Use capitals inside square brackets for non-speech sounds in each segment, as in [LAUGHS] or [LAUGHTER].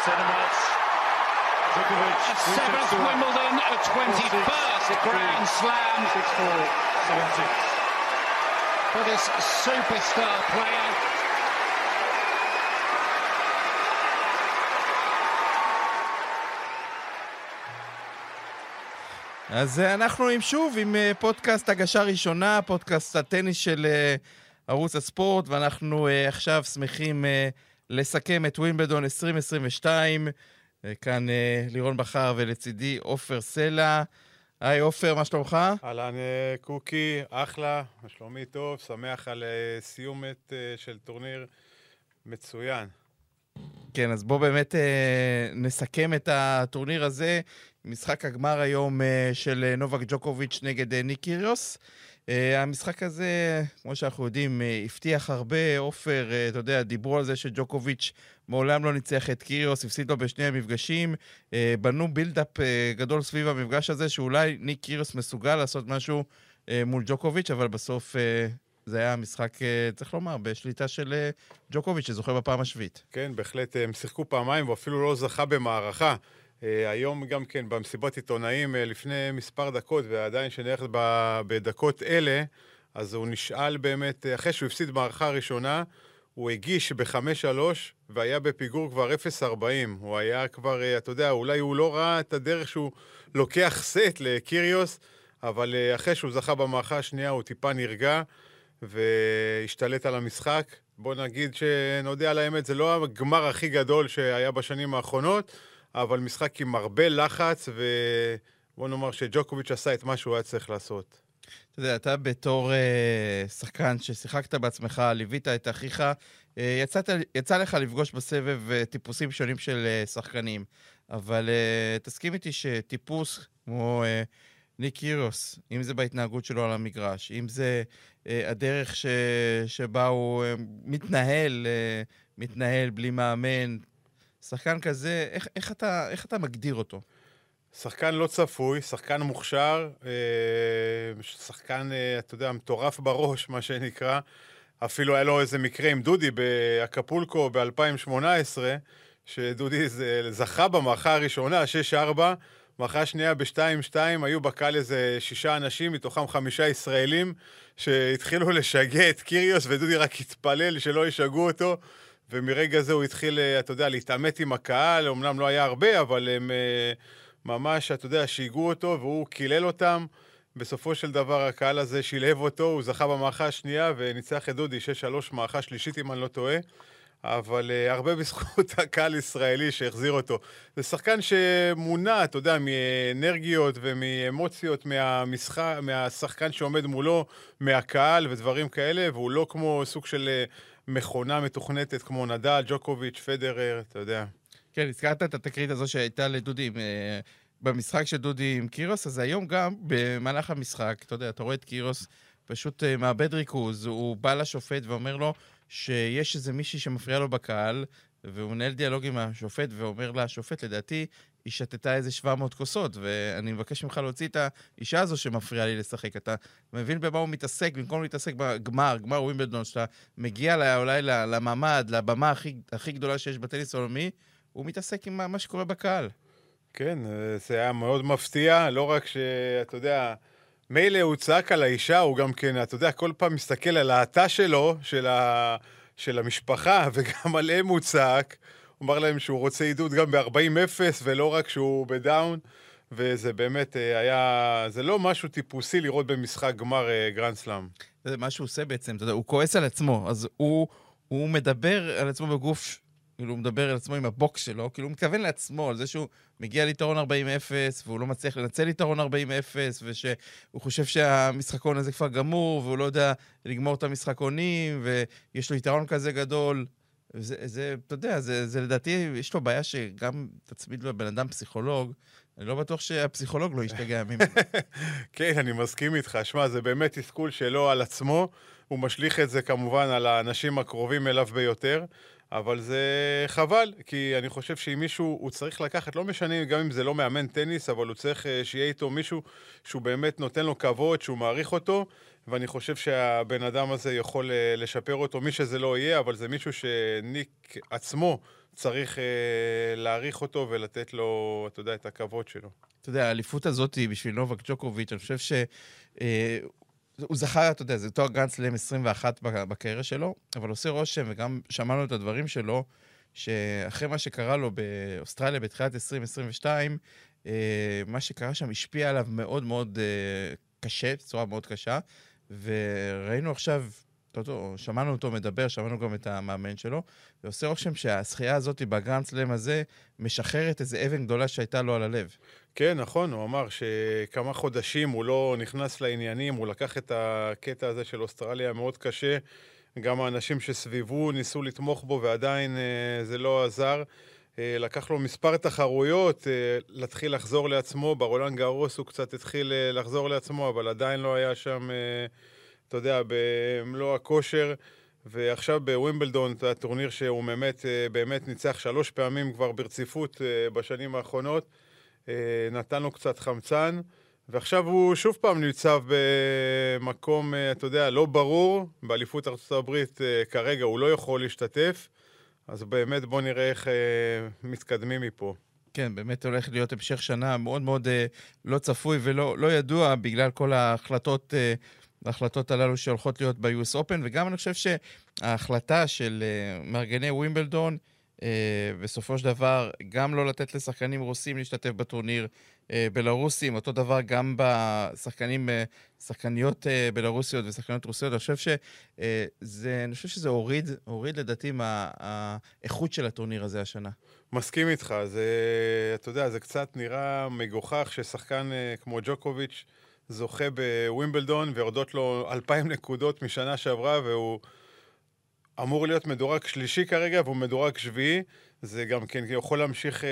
A seventh Wimbledon, a 21st Grand Slam. For this superstar player. אז אה, אנחנו עם שוב עם אה, פודקאסט הגשה ראשונה, פודקאסט הטניס של אה, ערוץ הספורט, ואנחנו עכשיו שמחים לסכם את ווימבלדון 2022. אה, כאן אה, לירון בכר ולצידי עופר סלע. היי עופר, מה שלומך? אהלן אה, קוקי, אחלה, שלומי טוב, שמח על סיומת של טורניר מצוין. כן, אז בואו באמת אה, נסכם את הטורניר הזה. משחק הגמר היום אה, של נובק ג'וקוביץ' נגד אה, ניק קיריוס. אה, המשחק הזה, כמו שאנחנו יודעים, אה, הבטיח הרבה. עופר, אה, אתה יודע, דיברו על זה שג'וקוביץ' מעולם לא ניצח את קיריוס, הפסיד לו בשני המפגשים. אה, בנו בילדאפ אה, גדול סביב המפגש הזה, שאולי ניק קיריוס מסוגל לעשות משהו אה, מול ג'וקוביץ', אבל בסוף אה, זה היה משחק, אה, צריך לומר, בשליטה של אה, ג'וקוביץ', שזוכה בפעם השביעית. כן, בהחלט, אה, הם שיחקו פעמיים ואפילו לא זכה במערכה. אה, היום גם כן במסיבת עיתונאים אה, לפני מספר דקות, ועדיין שנערכת בדקות אלה, אז הוא נשאל באמת, אה, אחרי שהוא הפסיד במערכה הראשונה, הוא הגיש ב-5-3 והיה בפיגור כבר 0-40. הוא היה כבר, אתה יודע, אולי הוא לא ראה את הדרך שהוא לוקח סט לקיריוס, אבל אחרי שהוא זכה במערכה השנייה הוא טיפה נרגע והשתלט על המשחק. בוא נגיד שנודה על האמת, זה לא הגמר הכי גדול שהיה בשנים האחרונות, אבל משחק עם הרבה לחץ, ובוא נאמר שג'וקוביץ' עשה את מה שהוא היה צריך לעשות. אתה יודע, אתה בתור אה, שחקן ששיחקת בעצמך, ליווית את אחיך, אה, יצאת, יצא לך לפגוש בסבב אה, טיפוסים שונים של אה, שחקנים, אבל אה, תסכים איתי שטיפוס כמו אה, ניק קירוס, אם זה בהתנהגות שלו על המגרש, אם זה אה, הדרך ש, שבה הוא אה, מתנהל, אה, מתנהל בלי מאמן, שחקן כזה, איך, איך, אתה, איך אתה מגדיר אותו? שחקן לא צפוי, שחקן מוכשר, אה, שחקן, אה, אתה יודע, מטורף בראש, מה שנקרא. אפילו היה לו איזה מקרה עם דודי באקפולקו ב-2018, שדודי זכה במערכה הראשונה, 6-4, מערכה שנייה ב-2-2, היו בקהל איזה שישה אנשים, מתוכם חמישה ישראלים, שהתחילו לשגע את קיריוס, ודודי רק התפלל שלא ישגעו אותו. ומרגע זה הוא התחיל, אה, אתה יודע, להתעמת עם הקהל, אמנם לא היה הרבה, אבל הם אה, ממש, אתה יודע, שיגעו אותו והוא קילל אותם. בסופו של דבר הקהל הזה שילהב אותו, הוא זכה במערכה השנייה וניצח את דודי 6-3 מערכה שלישית, אם אני לא טועה. אבל uh, הרבה בזכות [LAUGHS] הקהל ישראלי שהחזיר אותו. זה שחקן שמונע, אתה יודע, מאנרגיות ומאמוציות מהמשחק, מהשחקן שעומד מולו, מהקהל ודברים כאלה, והוא לא כמו סוג של מכונה מתוכנתת כמו נדל, ג'וקוביץ', פדרר, אתה יודע. כן, הזכרת את התקרית הזו שהייתה לדודי אה, במשחק של דודי עם קירוס, אז היום גם, במהלך המשחק, אתה יודע, אתה רואה את קירוס פשוט אה, מאבד ריכוז, הוא בא לשופט ואומר לו שיש איזה מישהי שמפריע לו בקהל, והוא מנהל דיאלוג עם השופט ואומר לשופט, לדעתי, היא שתתה איזה 700 כוסות, ואני מבקש ממך להוציא את האישה הזו שמפריעה לי לשחק. אתה מבין במה הוא מתעסק, במקום להתעסק בגמר, גמר ווימבלדון, שאתה מגיע לה, אולי לממ"ד, לבמה הכי, הכי גדולה שיש בטניס העולמי, הוא מתעסק עם מה, שקורה בקהל. כן, זה היה מאוד מפתיע, לא רק שאתה יודע, מילא הוא צעק על האישה, הוא גם כן, אתה יודע, כל פעם מסתכל על התא שלו, של, ה... של המשפחה, [LAUGHS] וגם עליהם הוא צעק. אמר להם שהוא רוצה עידוד גם ב-40-0, ולא רק שהוא ב down, וזה באמת אה, היה, זה לא משהו טיפוסי לראות במשחק גמר אה, גרנד סלאם. זה מה שהוא עושה בעצם, אתה יודע, הוא כועס על עצמו, אז הוא, הוא מדבר על עצמו בגוף, כאילו הוא מדבר על עצמו עם הבוקס שלו, כאילו הוא מתכוון לעצמו, על זה שהוא מגיע ליתרון 40-0, והוא לא מצליח לנצל יתרון 40-0, ושהוא חושב שהמשחקון הזה כבר גמור, והוא לא יודע לגמור את המשחקונים, ויש לו יתרון כזה גדול. זה, זה אתה יודע, זה, זה לדעתי, יש לו בעיה שגם תצמיד לו בן אדם פסיכולוג, אני לא בטוח שהפסיכולוג לא ישתגע [LAUGHS] ממנו. כן, אני מסכים איתך. שמע, זה באמת תסכול שלו על עצמו. הוא משליך את זה כמובן על האנשים הקרובים אליו ביותר, אבל זה חבל, כי אני חושב שאם מישהו, הוא צריך לקחת, לא משנה גם אם זה לא מאמן טניס, אבל הוא צריך אה, שיהיה איתו מישהו שהוא באמת נותן לו כבוד, שהוא מעריך אותו, ואני חושב שהבן אדם הזה יכול אה, לשפר אותו, מי שזה לא יהיה, אבל זה מישהו שניק עצמו צריך אה, להעריך אותו ולתת לו, אתה יודע, את הכבוד שלו. אתה יודע, האליפות הזאת היא בשביל נובק ג'וקוביץ', אני חושב ש... אה, הוא זכה, אתה יודע, זה תואר גרנד סלאם 21 בקריירה שלו, אבל עושה רושם, וגם שמענו את הדברים שלו, שאחרי מה שקרה לו באוסטרליה בתחילת 2022, אה, מה שקרה שם השפיע עליו מאוד מאוד קשה, בצורה מאוד קשה, וראינו עכשיו, אותו, שמענו אותו מדבר, שמענו גם את המאמן שלו, ועושה רושם שהזכייה הזאת בגרנד סלאם הזה משחררת איזה אבן גדולה שהייתה לו על הלב. כן, נכון, הוא אמר שכמה חודשים הוא לא נכנס לעניינים, הוא לקח את הקטע הזה של אוסטרליה מאוד קשה. גם האנשים שסביבו ניסו לתמוך בו ועדיין אה, זה לא עזר. אה, לקח לו מספר תחרויות אה, להתחיל לחזור לעצמו, ברולנד גארוס הוא קצת התחיל אה, לחזור לעצמו, אבל עדיין לא היה שם, אתה יודע, במלוא הכושר. ועכשיו בווימבלדון, זה הטורניר שהוא באמת, באמת ניצח שלוש פעמים כבר ברציפות בשנים האחרונות. נתן לו קצת חמצן, ועכשיו הוא שוב פעם ניצב במקום, אתה יודע, לא ברור. באליפות ארה"ב כרגע הוא לא יכול להשתתף, אז באמת בואו נראה איך מתקדמים מפה. כן, באמת הולך להיות המשך שנה מאוד מאוד אה, לא צפוי ולא לא ידוע בגלל כל ההחלטות, אה, ההחלטות הללו שהולכות להיות ב-US Open, וגם אני חושב שההחלטה של אה, מארגני ווימבלדון אה, בסופו של דבר, גם לא לתת לשחקנים רוסים להשתתף בטורניר אה, בלרוסים, אותו דבר גם בשחקנים, אה, שחקניות בלרוסיות ושחקניות רוסיות. אני חושב שזה, שזה הוריד, הוריד לדעתי מהאיכות של הטורניר הזה השנה. מסכים איתך, זה, אתה יודע, זה קצת נראה מגוחך ששחקן כמו ג'וקוביץ' זוכה בווימבלדון ויורדות לו אלפיים נקודות משנה שעברה והוא... אמור להיות מדורג שלישי כרגע, והוא מדורג שביעי. זה גם כן יכול להמשיך אה,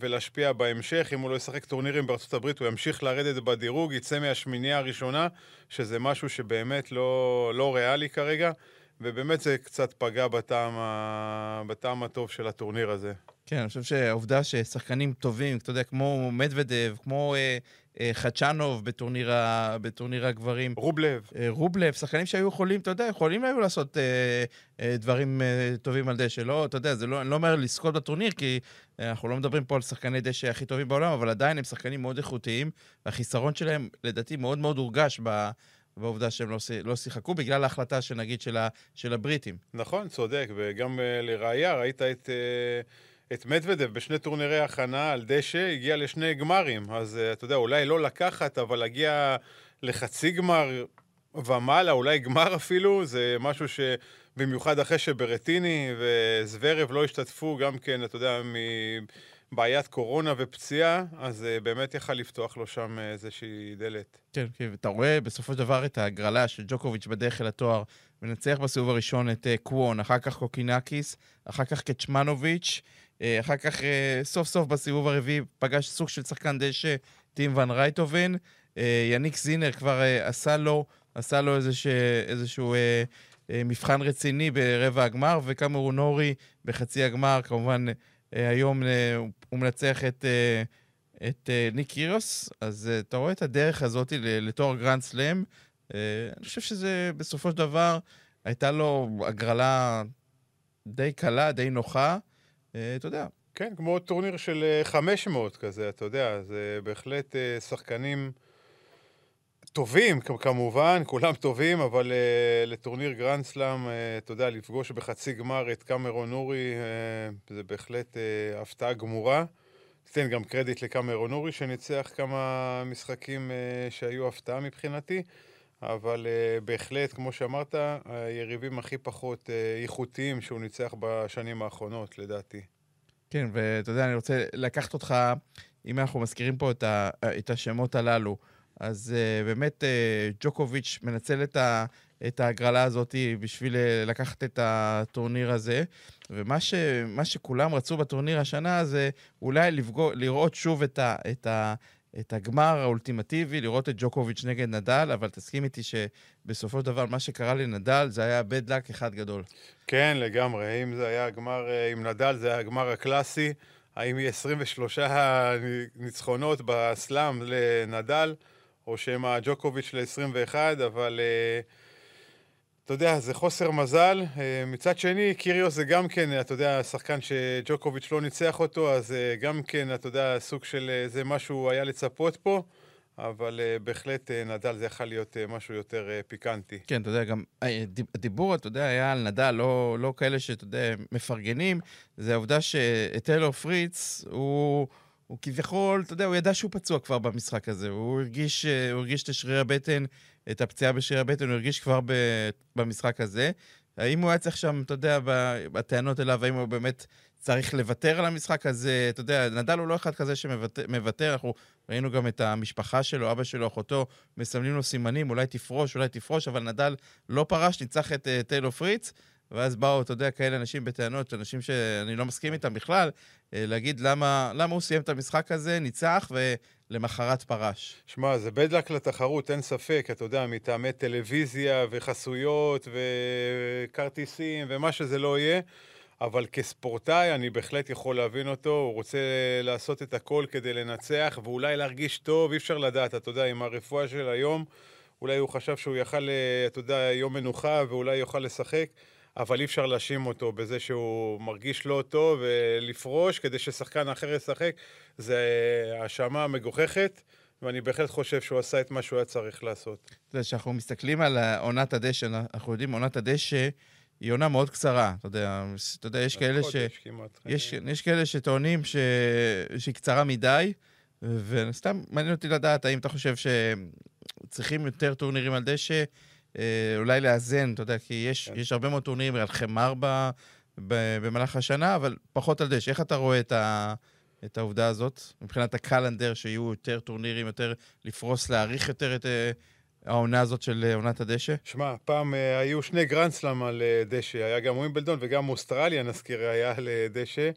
ולהשפיע בהמשך. אם הוא לא ישחק טורנירים בארצות הברית, הוא ימשיך לרדת בדירוג, יצא מהשמינייה הראשונה, שזה משהו שבאמת לא, לא ריאלי כרגע, ובאמת זה קצת פגע בטעם, ה... בטעם הטוב של הטורניר הזה. כן, אני חושב שהעובדה ששחקנים טובים, אתה יודע, כמו מדוודב, כמו אה, חדשנוב בטורניר, ה, בטורניר הגברים. רובלב. אה, רובלב, שחקנים שהיו יכולים, אתה יודע, יכולים היו לעשות אה, אה, דברים אה, טובים על דשא. לא, אתה יודע, זה לא, אני לא אומר לזכות בטורניר, כי אה, אנחנו לא מדברים פה על שחקני דשא הכי טובים בעולם, אבל עדיין הם שחקנים מאוד איכותיים, והחיסרון שלהם, לדעתי, מאוד מאוד הורגש ב... בעובדה שהם לא, לא שיחקו, בגלל ההחלטה, שנגיד, של, ה, של הבריטים. נכון, צודק, וגם לראיה, ראית את... Uh... את מדוודב בשני טורנירי הכנה על דשא, הגיע לשני גמרים. אז uh, אתה יודע, אולי לא לקחת, אבל להגיע לחצי גמר ומעלה, אולי גמר אפילו, זה משהו ש... במיוחד אחרי שברטיני וזוורב לא השתתפו גם כן, אתה יודע, מבעיית קורונה ופציעה, אז uh, באמת יכל לפתוח לו שם איזושהי דלת. כן, כן, ואתה רואה בסופו של דבר את ההגרלה של ג'וקוביץ' בדרך אל התואר, מנצח בסיבוב הראשון את קוון, אחר כך קוקינקיס, אחר כך קצ'מנוביץ'. אה, אחר כך, אה, סוף סוף בסיבוב הרביעי, פגש סוג של שחקן דשא, טים ון רייטובן. אה, יאניק סינר כבר עשה לו, עשה לו איזשהו, איזשהו מבחן רציני ברבע הגמר, וקמרון נורי בחצי הגמר, כמובן, היום הוא מנצח את, את ניק קיריוס. אז אתה רואה את הדרך הזאת לתואר גרנד סלאם. אני חושב שזה בסופו של דבר, הייתה לו הגרלה די קלה, די נוחה. אה, אתה יודע. כן, כמו טורניר של 500 אה, כזה, אתה יודע, זה בהחלט אה, שחקנים טובים, כמובן, כולם טובים, אבל לטורניר גרנד סלאם, אתה יודע, לפגוש בחצי גמר את קמרון נורי, זה בהחלט הפתעה גמורה. תן גם קרדיט לקמרון אורי, שניצח כמה משחקים שהיו הפתעה מבחינתי. אבל uh, בהחלט, כמו שאמרת, היריבים הכי פחות uh, איכותיים שהוא ניצח בשנים האחרונות, לדעתי. כן, ואתה יודע, אני רוצה לקחת אותך, אם אנחנו מזכירים פה את, ה, את השמות הללו, אז uh, באמת uh, ג'וקוביץ' מנצל את, ה, את ההגרלה הזאת בשביל לקחת את הטורניר הזה, ומה ש, שכולם רצו בטורניר השנה זה אולי לפגוע, לראות שוב את ה... את ה את הגמר האולטימטיבי, לראות את ג'וקוביץ' נגד נדל, אבל תסכים איתי שבסופו של דבר מה שקרה לנדל זה היה בד לק אחד גדול. כן, לגמרי. אם זה היה הגמר אה, עם נדל, זה היה הגמר הקלאסי. האם יהיה 23 [LAUGHS] ניצחונות בסלאם לנדל, או שהם הג'וקוביץ' ל-21, אבל אה, אתה יודע, זה חוסר מזל. אה, מצד שני, קיריוס זה גם כן, אתה יודע, שחקן שג'וקוביץ' לא ניצח אותו, אז אה, גם כן, אתה יודע, סוג של איזה משהו היה לצפות פה. אבל בהחלט נדל זה יכול להיות משהו יותר פיקנטי. כן, אתה יודע, גם הדיבור, אתה יודע, היה על נדל, לא, לא כאלה שאתה יודע, מפרגנים, זה העובדה שטיילור פריץ, הוא, הוא כביכול, אתה יודע, הוא ידע שהוא פצוע כבר במשחק הזה, הוא הרגיש, הוא הרגיש את השריר הבטן, את הפציעה בשריר הבטן, הוא הרגיש כבר ב, במשחק הזה. האם הוא היה צריך שם, אתה יודע, בטענות אליו, האם הוא באמת צריך לוותר על המשחק הזה? אתה יודע, נדל הוא לא אחד כזה שמוותר, אנחנו ראינו גם את המשפחה שלו, אבא שלו, אחותו, מסמנים לו סימנים, אולי תפרוש, אולי תפרוש, אבל נדל לא פרש, ניצח את uh, טיילו פריץ, ואז באו, אתה יודע, כאלה אנשים בטענות, אנשים שאני לא מסכים איתם בכלל, uh, להגיד למה, למה הוא סיים את המשחק הזה, ניצח, ולמחרת פרש. שמע, זה בדלק לתחרות, אין ספק, אתה יודע, מטעמי טלוויזיה וחסויות וכרטיסים ומה שזה לא יהיה. אבל כספורטאי אני בהחלט יכול להבין אותו, הוא רוצה לעשות את הכל כדי לנצח ואולי להרגיש טוב, אי אפשר לדעת, אתה יודע, עם הרפואה של היום, אולי הוא חשב שהוא יכל, אה, אתה יודע, יום מנוחה ואולי יוכל לשחק, אבל אי אפשר להאשים אותו בזה שהוא מרגיש לא טוב ולפרוש כדי ששחקן אחר ישחק, זה האשמה מגוחכת. ואני בהחלט חושב שהוא עשה את מה שהוא היה צריך לעשות. אתה יודע, כשאנחנו מסתכלים על עונת הדשא, אנחנו יודעים, עונת הדשא היא עונה מאוד קצרה. אתה יודע, אתה יודע יש כאלה ש... יש, יש כאלה שטוענים ש... שהיא קצרה מדי, וסתם מעניין אותי לדעת האם אתה חושב שצריכים יותר טורנירים על דשא, אולי לאזן, אתה יודע, כי יש, כן. יש הרבה מאוד טורנירים על חמר ב... ב... במהלך השנה, אבל פחות על דשא. איך אתה רואה את ה... את העובדה הזאת, מבחינת הקלנדר, שיהיו יותר טורנירים, יותר לפרוס, להעריך יותר את, אה, העונה הזאת של אה, עונת הדשא? שמע, פעם uh, היו שני גרנדסלאם על uh, דשא, היה גם ווימבלדון וגם אוסטרליה, נזכיר, היה על uh, דשא,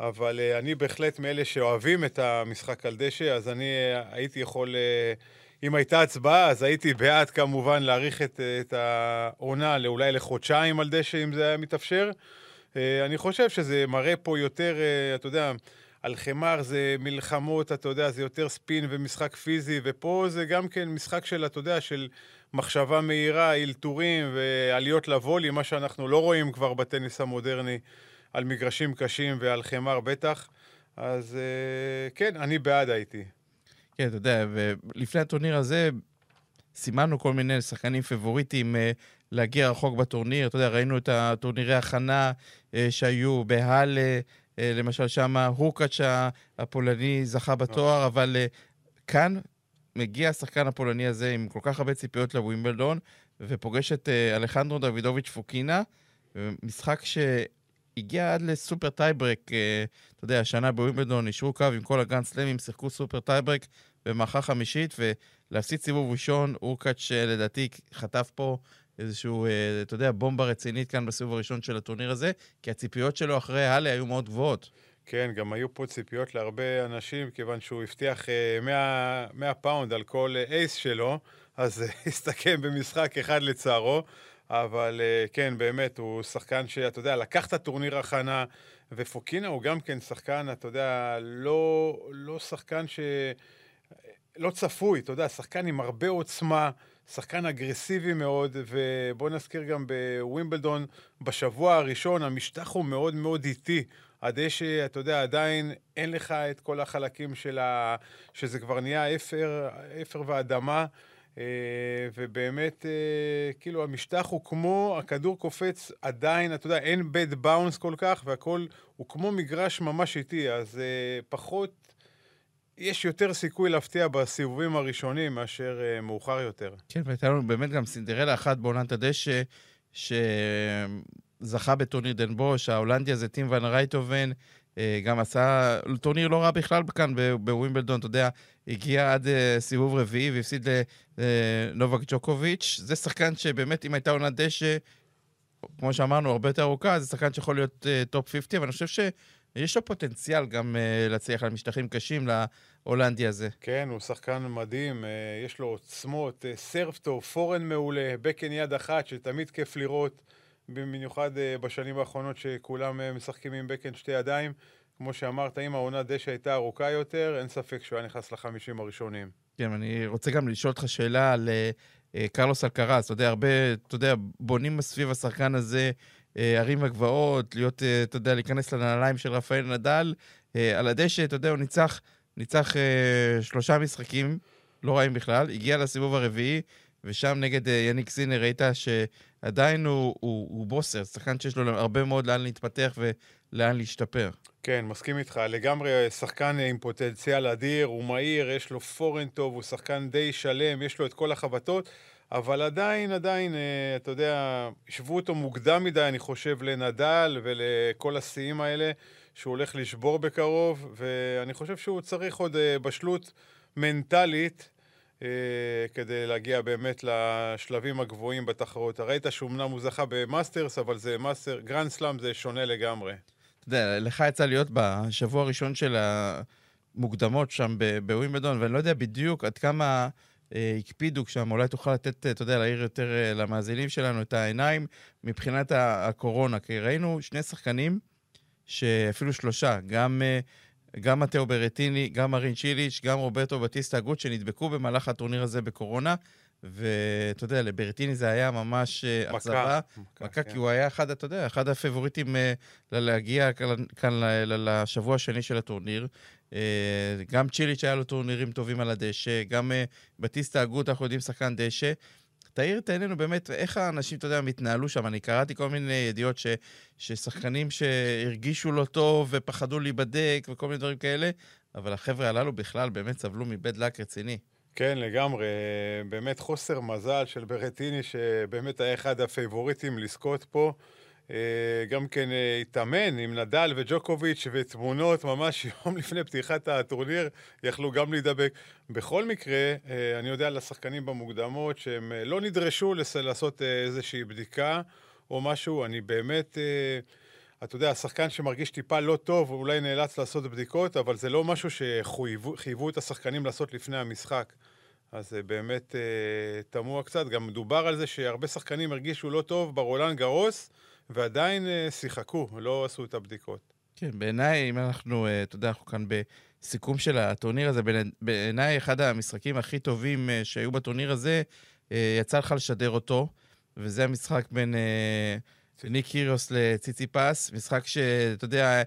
אבל אני בהחלט מאלה שאוהבים את המשחק על דשא, אז אני הייתי יכול, אם הייתה הצבעה, אז הייתי בעד כמובן להאריך את, את העונה אולי לחודשיים על דשא, אם זה היה מתאפשר. Uh, אני חושב שזה מראה פה יותר, uh, אתה יודע, על חמר זה מלחמות, אתה יודע, זה יותר ספין ומשחק פיזי, ופה זה גם כן משחק של, אתה יודע, של מחשבה מהירה, אלתורים ועליות לוולי, מה שאנחנו לא רואים כבר בטניס המודרני, על מגרשים קשים ועל חמר בטח. אז אה, כן, אני בעד הייתי. כן, אתה יודע, ולפני הטורניר הזה סימנו כל מיני שחקנים פבוריטים אה, להגיע רחוק בטורניר. אתה יודע, ראינו את הטורנירי הכנה אה, שהיו בהאלה. אה, למשל שם הורקאץ' הפולני זכה בתואר, אבל אה, כאן מגיע השחקן הפולני הזה עם כל כך הרבה ציפיות לווימבלדון, ופוגש את אלחנדרו דוידוביץ' פוקינה, משחק שהגיע עד ל super tiebreak, אתה יודע, השנה בווימבלדון יישרו קו עם כל הגרנד סלאמים, שיחקו super tiebreak במערכה חמישית, ולהפסיד סיבוב ראשון, אורקאץ' לדעתי חטף פה איזשהו, אה, אתה יודע, בומבה רצינית כאן בסיבוב הראשון של הטורניר הזה, כי הציפיות שלו אחרי האלה היו מאוד גבוהות. כן, גם היו פה ציפיות להרבה אנשים, כיוון שהוא הבטיח 100, 100 פאונד על כל אייס שלו, אז [LAUGHS] הסתכם במשחק אחד לצערו. אבל אה, כן, באמת, הוא שחקן שאתה יודע, לקח את הטורניר הכנה, ופוקינה הוא גם כן שחקן, אתה יודע, לא, לא שחקן ש... לא צפוי, אתה יודע, שחקן עם הרבה עוצמה. שחקן אגרסיבי מאוד, ובוא נזכיר גם בווימבלדון, בשבוע הראשון המשטח הוא מאוד מאוד איטי. הדשא, אתה יודע, עדיין אין לך את כל החלקים של ה... שזה כבר נהיה אפר, אפר ואדמה. אה, ובאמת, אה, כאילו, המשטח הוא כמו, הכדור קופץ עדיין, אתה יודע, אין בד באונס כל כך, והכל הוא כמו מגרש ממש איטי, אז אה, פחות יש יותר סיכוי להפתיע בסיבובים הראשונים מאשר מאוחר יותר. כן, והייתה לנו באמת גם סינדרלה אחת בעונת הדשא, שזכה בטורניר דן בוש, ההולנדי הזה, טים ון רייטהובן, גם עשה טורניר לא רע בכלל כאן בווימבלדון, אתה יודע, הגיע עד אה, סיבוב רביעי והפסיד לנובק ג'וקוביץ'. זה שחקן שבאמת, אם הייתה עונת דשא, כמו שאמרנו, הרבה יותר ארוכה, זה שחקן שיכול להיות top אה, 50, אבל אני חושב ש... יש לו פוטנציאל גם uh, להצליח על משטחים קשים להולנדי הזה. כן, הוא שחקן מדהים, uh, יש לו עוצמות, סרף טוב, פורן מעולה, בקן יד אחת, שתמיד כיף לראות, במיוחד uh, בשנים האחרונות שכולם uh, משחקים עם בקן שתי ידיים. כמו שאמרת, אם העונה דשא הייתה ארוכה יותר, אין ספק שהוא היה נכנס לחמישים הראשונים. כן, אני רוצה גם לשאול אותך שאלה על אה, אה, קרלוס אלקרס. אתה יודע, הרבה, אתה יודע, בונים סביב השחקן הזה אה, ערים וגבעות, להיות, אה, אתה יודע, להיכנס לנעליים של רפאל נדל. אה, על הדשא, אתה יודע, הוא ניצח, ניצח אה, שלושה משחקים, לא רעים בכלל, הגיע לסיבוב הרביעי, ושם נגד אה, יניק סינר ראית שעדיין הוא, הוא, הוא בוסר, שחקן שיש לו הרבה מאוד לאן להתפתח ולאן להשתפר. כן, מסכים איתך. לגמרי שחקן עם פוטנציאל אדיר, הוא מהיר, יש לו פורן טוב, הוא שחקן די שלם, יש לו את כל החבטות, אבל עדיין, עדיין, אה, אתה יודע, השוו אותו מוקדם מדי, אני חושב, לנדאל ולכל השיאים האלה, שהוא הולך לשבור בקרוב, ואני חושב שהוא צריך עוד אה, בשלות מנטלית. אה, כדי להגיע באמת לשלבים הגבוהים בתחרות. ראית שאומנם הוא זכה במאסטרס, אבל זה מאסטר, גרנד סלאם זה שונה לגמרי. אתה יודע, לך יצא להיות בשבוע הראשון של המוקדמות שם בווימבדון, ואני לא יודע בדיוק עד כמה אה, הקפידו שם, אולי תוכל לתת, אתה יודע, להעיר יותר אה, למאזינים שלנו את העיניים מבחינת הקורונה, כי ראינו שני שחקנים, שאפילו שלושה, גם... גם מתאו ברטיני, גם מרין צ'יליץ', גם רוברטו בטיסטה אגוד, שנדבקו במהלך הטורניר הזה בקורונה. ואתה יודע, לברטיני זה היה ממש אה, אכזבה. מכה, כן. כי הוא היה אחד, אתה יודע, אחד הפבוריטים אה, להגיע כאן לשבוע השני של הטורניר. אה, גם צ'יליץ' היה לו טורנירים טובים על הדשא, גם בטיסטה אגוד, אנחנו יודעים, שחקן דשא. תאיר את עינינו באמת, איך האנשים, אתה יודע, מתנהלו שם. אני קראתי כל מיני ידיעות ש, ששחקנים שהרגישו לא טוב ופחדו להיבדק וכל מיני דברים כאלה, אבל החבר'ה הללו בכלל באמת סבלו מבד לק רציני. כן, לגמרי. באמת חוסר מזל של ברטיני, שבאמת היה אחד הפייבוריטים לזכות פה. אה, גם כן אה, התאמן עם נדל וג'וקוביץ' ותמונות ממש [LAUGHS] יום לפני פתיחת הטורניר יכלו גם להידבק. בכל מקרה, אה, אני יודע על השחקנים במוקדמות שהם לא נדרשו לעשות איזושהי בדיקה או משהו. אני באמת, אתה יודע, השחקן שמרגיש טיפה לא טוב אולי נאלץ לעשות בדיקות, אבל זה לא משהו שחייבו את השחקנים לעשות לפני המשחק. אז זה באמת תמוה קצת. גם מדובר על זה שהרבה שחקנים הרגישו לא טוב ברולנד גרוס. ועדיין אה, שיחקו, לא עשו את הבדיקות. כן, בעיניי, אם אנחנו, אה, אתה יודע, אנחנו כאן בסיכום של הטורניר הזה, בעיניי אחד המשחקים הכי טובים אה, שהיו בטורניר הזה, יצא לך לשדר אותו, וזה המשחק בין... ניק קיריוס לציצי פס, משחק שאתה יודע,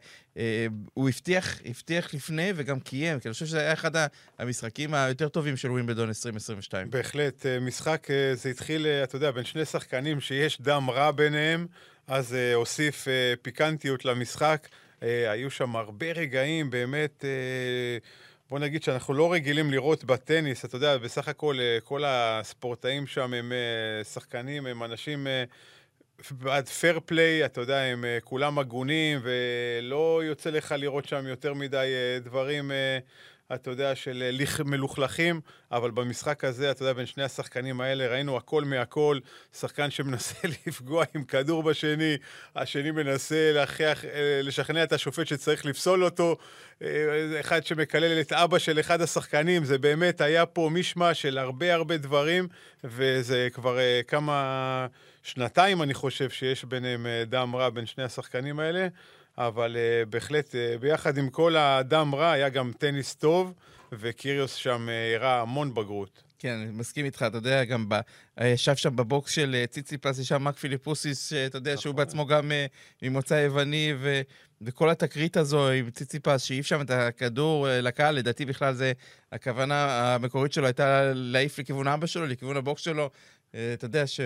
הוא הבטיח, הבטיח לפני וגם קיים, כי אני חושב שזה היה אחד המשחקים היותר טובים של ווימבדון 2022. בהחלט, משחק, זה התחיל, אתה יודע, בין שני שחקנים שיש דם רע ביניהם, אז uh, הוסיף uh, פיקנטיות למשחק. Uh, היו שם הרבה רגעים, באמת, uh, בוא נגיד שאנחנו לא רגילים לראות בטניס, אתה יודע, בסך הכל uh, כל הספורטאים שם הם uh, שחקנים, הם אנשים... בעד פייר פליי, אתה יודע, הם כולם הגונים, ולא יוצא לך לראות שם יותר מדי דברים אתה יודע, של אה, מלוכלכים, אבל במשחק הזה, אתה יודע, בין שני השחקנים האלה, ראינו הכל מהכל, שחקן שמנסה [LAUGHS] לפגוע עם כדור בשני, השני מנסה להכריח, אה, לשכנע את השופט שצריך לפסול אותו, אה, אחד שמקלל את אבא של אחד השחקנים, זה באמת היה פה מישמע של הרבה הרבה דברים, וזה כבר כמה, שנתיים אני חושב שיש ביניהם דם רע בין שני השחקנים האלה. אבל uh, בהחלט, uh, ביחד עם כל האדם רע, היה גם טניס טוב, וקיריוס שם uh, הראה המון בגרות. כן, אני מסכים איתך, אתה יודע, גם ב... ישב שם בבוקס של ציציפס, ישב מק פיליפוסיס, שאתה יודע שהוא נכון. בעצמו גם ממוצא יווני, ו... וכל התקרית הזו עם ציציפס, שהעיף שם את הכדור לקהל, לדעתי בכלל זה, הכוונה המקורית שלו הייתה להעיף לכיוון אבא שלו, לכיוון הבוקס שלו. אתה יודע, ש...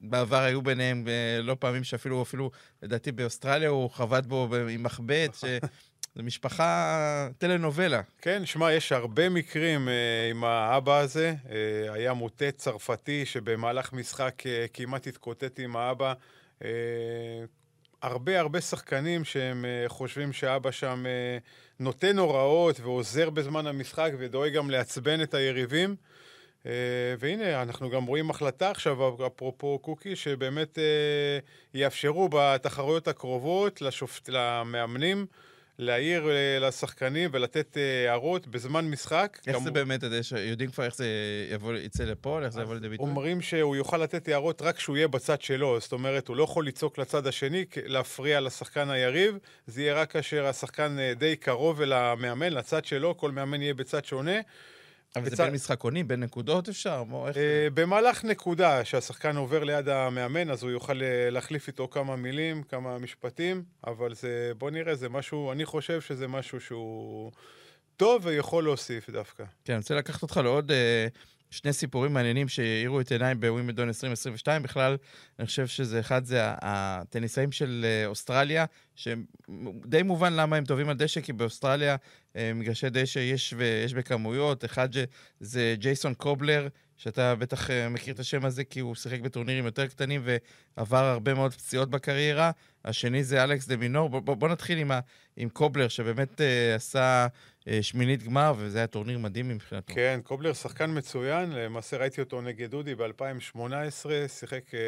בעבר היו ביניהם אה, לא פעמים שאפילו, אפילו, לדעתי באוסטרליה הוא חבט בו עם מחבט, [LAUGHS] שזו משפחה טלנובלה. כן, שמע, יש הרבה מקרים אה, עם האבא הזה. אה, היה מוטט צרפתי שבמהלך משחק אה, כמעט התקוטט עם האבא. אה, הרבה הרבה שחקנים שהם אה, חושבים שאבא שם אה, נותן הוראות ועוזר בזמן המשחק ודואג גם לעצבן את היריבים. אה, והנה, אנחנו גם רואים החלטה עכשיו, אפרופו קוקי, שבאמת אה, יאפשרו בתחרויות הקרובות לשופט, למאמנים להעיר אה, לשחקנים ולתת הערות בזמן משחק. איך גם זה באמת, יודעים כבר איך זה יבוא, יצא לפועל, איך זה יבוא לידי ביטוי? אומרים שהוא יוכל לתת הערות רק כשהוא יהיה בצד שלו, זאת אומרת, הוא לא יכול לצעוק לצד השני, להפריע לשחקן היריב, זה יהיה רק כאשר השחקן די קרוב אל המאמן, לצד שלו, כל מאמן יהיה בצד שונה. אבל זה בין משחקונים, בין נקודות אפשר? מו, איך... אה, במהלך נקודה, שהשחקן עובר ליד המאמן, אז הוא יוכל אה, להחליף איתו כמה מילים, כמה משפטים, אבל זה, בוא נראה, זה משהו, אני חושב שזה משהו שהוא טוב ויכול להוסיף דווקא. כן, אני רוצה לקחת אותך לעוד אה, שני סיפורים מעניינים שהאירו את עיניי בווימבלדון 2022. בכלל, אני חושב שזה אחד, זה הטניסאים של אה, אוסטרליה, שדי מובן למה הם טובים על דשא, כי באוסטרליה אה, מגרשי דשא יש, ויש בכמויות. אחד זה ג'ייסון קובלר, שאתה בטח אה, מכיר את השם הזה, כי הוא שיחק בטורנירים יותר קטנים ועבר הרבה מאוד פציעות בקריירה. השני זה אלכס דה מינור. בוא, בוא, נתחיל עם, ה, עם קובלר, שבאמת אה, עשה אה, שמינית גמר, וזה היה טורניר מדהים מבחינתו. כן, קובלר שחקן מצוין, למעשה ראיתי אותו נגד דודי ב-2018, שיחק אה,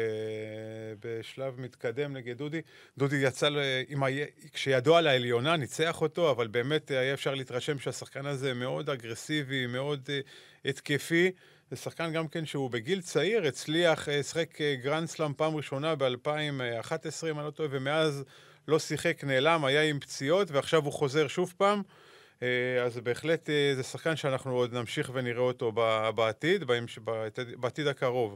בשלב מתקדם נגד דודי. דודי יצא, עם ה... כשידו על העליונה, ניצח אותו, אבל באמת היה אפשר להתרשם שהשחקן הזה מאוד אגרסיבי, מאוד אה, התקפי. זה שחקן גם כן שהוא בגיל צעיר, הצליח, אה, שיחק אה, גרנד סלאם פעם ראשונה ב-2011, אם אני לא טועה, ומאז לא שיחק, נעלם, היה עם פציעות, ועכשיו הוא חוזר שוב פעם. אה, אז בהחלט אה, זה שחקן שאנחנו עוד נמשיך ונראה אותו בעתיד, בעתיד, הקרוב.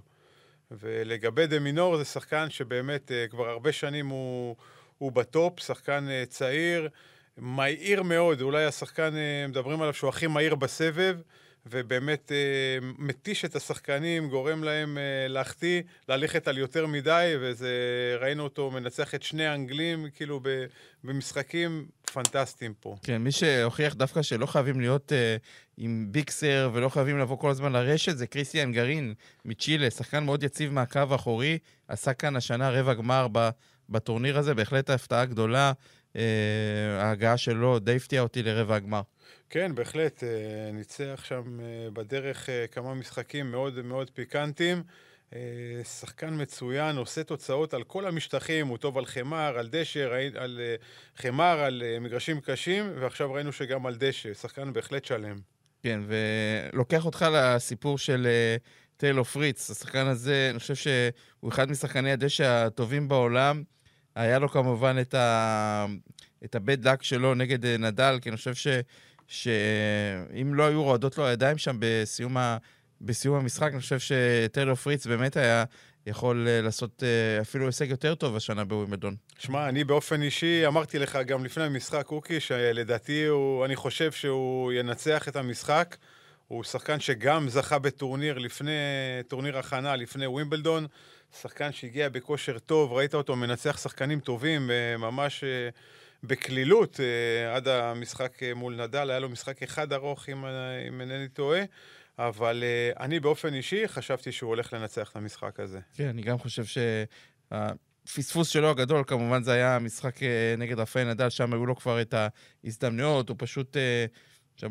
ולגבי דה מינור, זה שחקן שבאמת אה, כבר הרבה שנים הוא, הוא בטופ, שחקן אה, צעיר, מהיר מאוד, אולי השחקן, אה, מדברים עליו שהוא הכי מהיר בסבב, ובאמת אה, מתיש את השחקנים, גורם להם אה, להחטיא, ללכת על יותר מדי, וזה, ראינו אותו מנצח את שני האנגלים, כאילו ב, במשחקים פנטסטיים פה. כן, מי שהוכיח דווקא שלא חייבים להיות uh, עם ביקסר ולא חייבים לבוא כל הזמן לרשת, זה קריסטיאן גרין מצ'ילה, שחקן מאוד יציב מהקו האחורי, עשה כאן השנה רבע גמר ב, בטורניר הזה, בהחלט הפתעה גדולה. Uh, ההגעה שלו די הפתיעה אותי לרבע הגמר. כן, בהחלט, אה, ניצח שם אה, בדרך אה, כמה משחקים מאוד מאוד פיקנטיים. אה, שחקן מצוין, עושה תוצאות על כל המשטחים, הוא טוב על חמר, על דשא, על אה, חמר, על אה, מגרשים קשים, ועכשיו ראינו שגם על דשא, שחקן בהחלט שלם. כן, ולוקח אותך לסיפור של טיילור פריץ. השחקן הזה, אני חושב שהוא אחד משחקני הדשא הטובים בעולם. היה לו כמובן את, ה... את הבד לק שלו נגד אה, נדל, כי אני חושב ש... שאם לא היו רועדות לו הידיים שם בסיום, ה... בסיום המשחק, אני חושב שטיילור פריץ באמת היה יכול אה, לעשות אה, אפילו הישג יותר טוב השנה בווימבלדון. שמע, אני באופן אישי אמרתי לך גם לפני המשחק, אוקי, שלדעתי הוא, אני חושב שהוא ינצח את המשחק. הוא שחקן שגם זכה בטורניר לפני, טורניר הכנה לפני ווימבלדון. שחקן שהגיע בכושר טוב, ראית אותו מנצח שחקנים טובים, אה, ממש אה, בקלילות אה, עד המשחק מול נדל. היה לו משחק אחד ארוך, אם, אם אינני טועה. אבל אני באופן אישי חשבתי שהוא הולך לנצח את המשחק הזה. כן, אני גם חושב שהפספוס שלו הגדול, כמובן, זה היה המשחק נגד רפאל נדל, שם היו לו כבר את ההזדמנויות, הוא פשוט אה, שם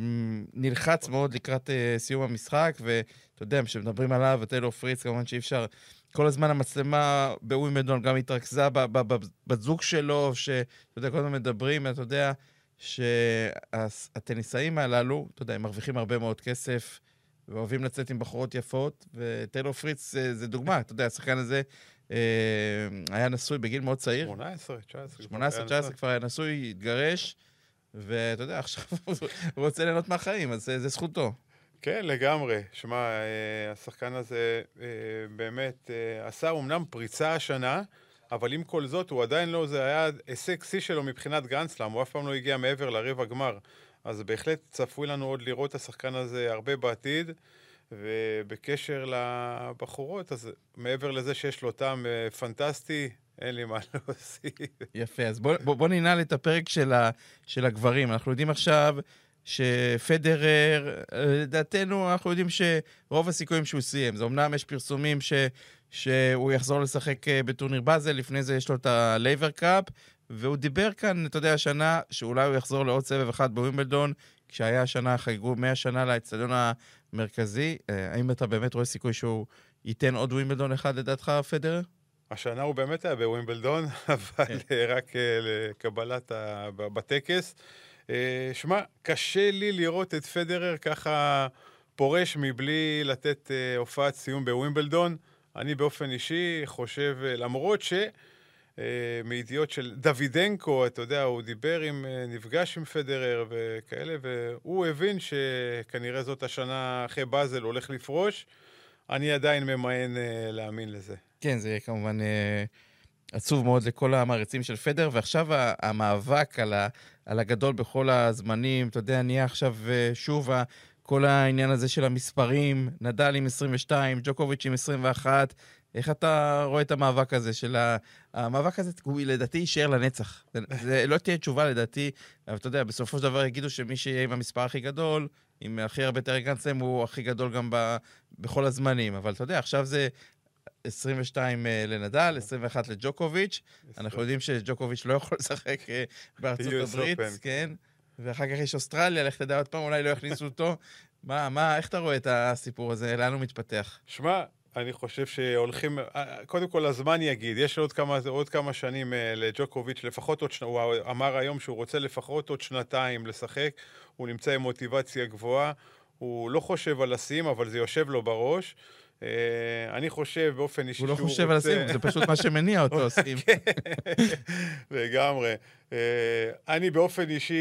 נלחץ מאוד לקראת אה, סיום המשחק, ואתה יודע, כשמדברים עליו, וטיילור פריץ, כמובן שאי אפשר... כל הזמן המצלמה בווימבלדון גם התרכזה ב- ב- ב- בת זוג שלו, שאתה יודע, כל הזמן מדברים, אתה יודע, שהטניסאים הללו, אתה יודע, הם מרוויחים הרבה מאוד כסף, ואוהבים לצאת עם בחורות יפות, וטיילור פריץ אה, זה דוגמה, אתה יודע, השחקן הזה אה, היה נשוי בגיל מאוד צעיר, 18, 19. 18, 19 כבר היה נשוי, התגרש, ואתה יודע, [LAUGHS] עכשיו הוא רוצה ליהנות מהחיים, אז אה, זה זכותו. כן, לגמרי. שמע, אה, השחקן הזה אה, באמת עשה אומנם פריצה השנה, אבל עם כל זאת, הוא עדיין לא, זה היה הישג שיא שלו מבחינת גרנדסלאם, הוא אף פעם לא הגיע מעבר לרבע גמר. אז בהחלט צפוי לנו עוד לראות את השחקן הזה הרבה בעתיד. ובקשר לבחורות, אז מעבר לזה שיש לו טעם פנטסטי, אין לי מה להוסיף. יפה, אז בוא, בוא, בוא ננעל את הפרק של, ה, של הגברים. אנחנו יודעים עכשיו שפדרר, לדעתנו, אנחנו יודעים שרוב הסיכויים שהוא סיים. זה אמנם יש פרסומים ש, שהוא יחזור לשחק אה, בטורניר באזל, לפני זה יש לו את הלייבר קאפ, והוא דיבר כאן, אתה יודע, השנה, שאולי הוא יחזור לעוד סבב אחד בווימבלדון, כשהיה השנה, חגגו 100 שנה לאצטדיון המרכזי. אה, האם אתה באמת רואה סיכוי שהוא ייתן עוד ווימבלדון אחד לדעתך, פדרר? השנה הוא באמת היה בווימבלדון, [LAUGHS] אבל כן. אה, רק אה, לקבלת ה... בטקס. אה, שמע, קשה לי לראות את פדרר ככה פורש מבלי לתת הופעת סיום בווימבלדון. אני באופן אישי חושב, למרות ש... מידיעות של דוידנקו, אתה יודע, הוא דיבר עם, נפגש עם פדרר וכאלה, והוא הבין שכנראה זאת השנה אחרי באזל הולך לפרוש. אני עדיין ממאן להאמין לזה. כן, זה יהיה כמובן אה, עצוב מאוד לכל המעריצים של פדר, ועכשיו המאבק על, ה, על הגדול בכל הזמנים, אתה יודע, נהיה עכשיו אה, שוב כל העניין הזה של המספרים, נדל עם 22, ג'וקוביץ' עם 21. איך אתה רואה את המאבק הזה של ה... המאבק הזה, הוא לדעתי יישאר לנצח. זה, זה לא תהיה תשובה לדעתי, אבל אתה יודע, בסופו של דבר יגידו שמי שיהיה עם המספר הכי גדול, עם הכי הרבה גרנדסלאם, הוא הכי גדול גם ב, בכל הזמנים. אבל אתה יודע, עכשיו זה 22 אה, לנדל, 21 לג'וקוביץ'. אנחנו יודעים שג'וקוביץ' לא יכול [LAUGHS] לשחק אה, בארצות הברית. כן? ואחר כך יש אוסטרליה, לך תדע עוד פעם, אולי לא יכניסו אותו. [LAUGHS] מה, מה, איך אתה רואה את הסיפור הזה? לאן הוא מתפתח? שמע, אני חושב שהולכים, אה, קודם כל הזמן יגיד, יש עוד כמה, עוד כמה שנים לג'וקוביץ', לפחות עוד שנה, הוא אמר היום שהוא רוצה לפחות עוד שנתיים לשחק, הוא נמצא עם מוטיבציה גבוהה, הוא לא חושב על לשים, אבל זה יושב לו בראש. אה, אני חושב באופן אישי הוא לא שהוא חושב על רוצה- הסיום, זה פשוט מה שמניע אותו, [LAUGHS] סיום. לגמרי. אה, אני באופן אישי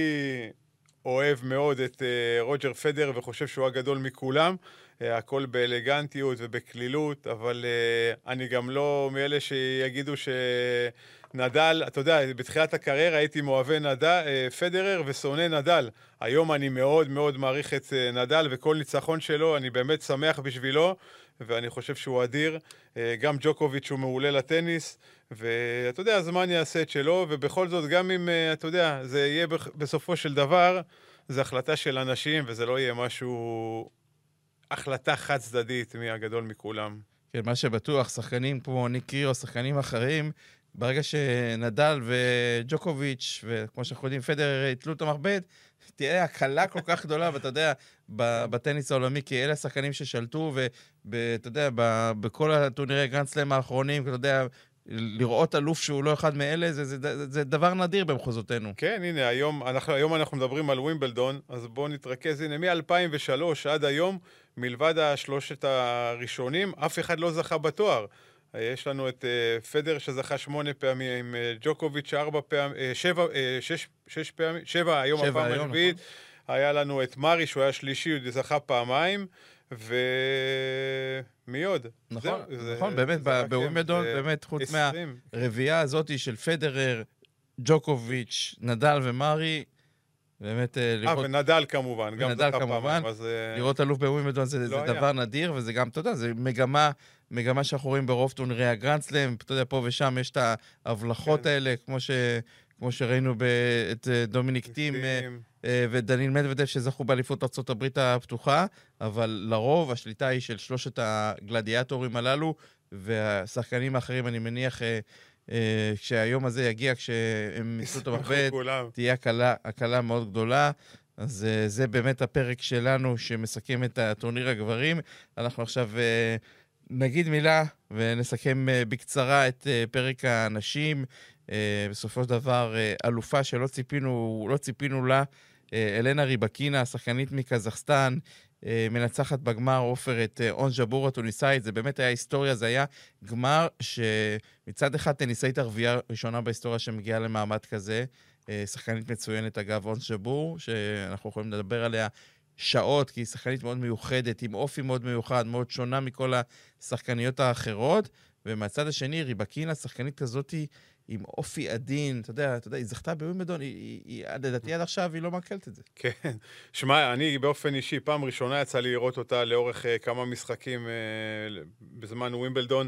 אוהב מאוד את אה, רוג'ר פדר וחושב שהוא הגדול מכולם. הכל באלגנטיות ובקלילות, אבל אני גם לא מאלה שיגידו שנדל, אתה יודע, בתחילת הקריירה הייתי מאוהבי נדל, פדרר ושונא נדל. היום אני מאוד מאוד מעריך את נדל, וכל ניצחון שלו, אני באמת שמח בשבילו, ואני חושב שהוא אדיר. אה, גם ג'וקוביץ' הוא מעולה לטניס, ואתה יודע, הזמן יעשה את שלו, ובכל זאת, גם אם, אה, אתה יודע, זה יהיה בסופו של דבר, זו החלטה של אנשים, וזה לא יהיה משהו... החלטה חד צדדית מי הגדול מכולם. כן, מה שבטוח, שחקנים כמו ניק קירו, שחקנים אחרים, ברגע שנדל וג'וקוביץ', וכמו שאנחנו יודעים, פדר יתלו את המכבד, תהיה הקלה כל כך גדולה, ואתה יודע, בטניס העולמי, כי אלה השחקנים ששלטו, ואתה יודע, בכל הטורנירי גרנדסלאם האחרונים, אתה יודע, לראות אלוף שהוא לא אחד מאלה, זה, זה, זה, זה דבר נדיר במחוזותינו. כן, הנה, היום אנחנו, היום אנחנו מדברים על ווימבלדון, אז בואו נתרכז. הנה, מ-2003 עד היום, מלבד השלושת הראשונים, אף אחד לא זכה בתואר. אה, יש לנו את uh, פדר שזכה שמונה פעמים, uh, ג'וקוביץ' ארבע פעמים, uh, שבע, שש, שש פעמים, שבע, היום שבע הפעם היום, השביעית. היה לנו את מארי, שהוא היה שלישי, הוא זכה פעמיים, ומי עוד? נכון, זה- נכון, באמת, זה הם, בווימבלדון, באמת, חוץ 20. מהרביעייה הזאת של פדרר, ג'וקוביץ', נדל ומרי, באמת אה, אה, לראות... ונדל כמובן, גם זכה כמובן. אז... אה, לראות אלוף בווימבלדון זה, לא זה. דבר נדיר, וזה גם, אתה יודע, זה מגמה, מגמה שאנחנו רואים ברוב טורנירי הגרנדסלאם, אתה יודע, פה ושם יש את ההבלחות כן. האלה, כמו, ש, כמו שראינו ב, את אה, דומיניק טים אה. אה, ודניל מדוודב שזכו באליפות ארה"ב הפתוחה, אבל לרוב השליטה היא של שלושת הגלדיאטורים הללו, והשחקנים האחרים, אני מניח, כשהיום הזה יגיע, כשהם [LAUGHS] יישאו את כולם. תהיה הקלה, הקלה מאוד גדולה. אז זה באמת הפרק שלנו שמסכם את הטורניר הגברים. אנחנו עכשיו נגיד מילה ונסכם uh, בקצרה את uh, פרק הנשים. Uh, בסופו של דבר, אלופה שלא ציפינו, לא ציפינו לה, אלנה ריבקינה, שחקנית מקזחסטן, מנצחת בגמר עופר את און ג'בור הטוניסאית. זה באמת היה היסטוריה, זה היה גמר שמצד אחד טניסאית ערבייה ראשונה בהיסטוריה שמגיעה למעמד כזה. אה, שחקנית מצוינת, אגב, און ג'בור, שאנחנו יכולים לדבר עליה שעות, כי היא שחקנית מאוד מיוחדת, עם אופי מאוד מיוחד, מאוד שונה מכל השחקניות האחרות. ומהצד השני, ריבקינה, שחקנית כזאת עם אופי עדין, אתה יודע, אתה יודע, היא זכתה בווימבלדון, לדעתי עד עכשיו היא לא מעכלת את זה. כן. שמע, אני באופן אישי, פעם ראשונה יצא לי לראות אותה לאורך uh, כמה משחקים uh, בזמן ווימבלדון.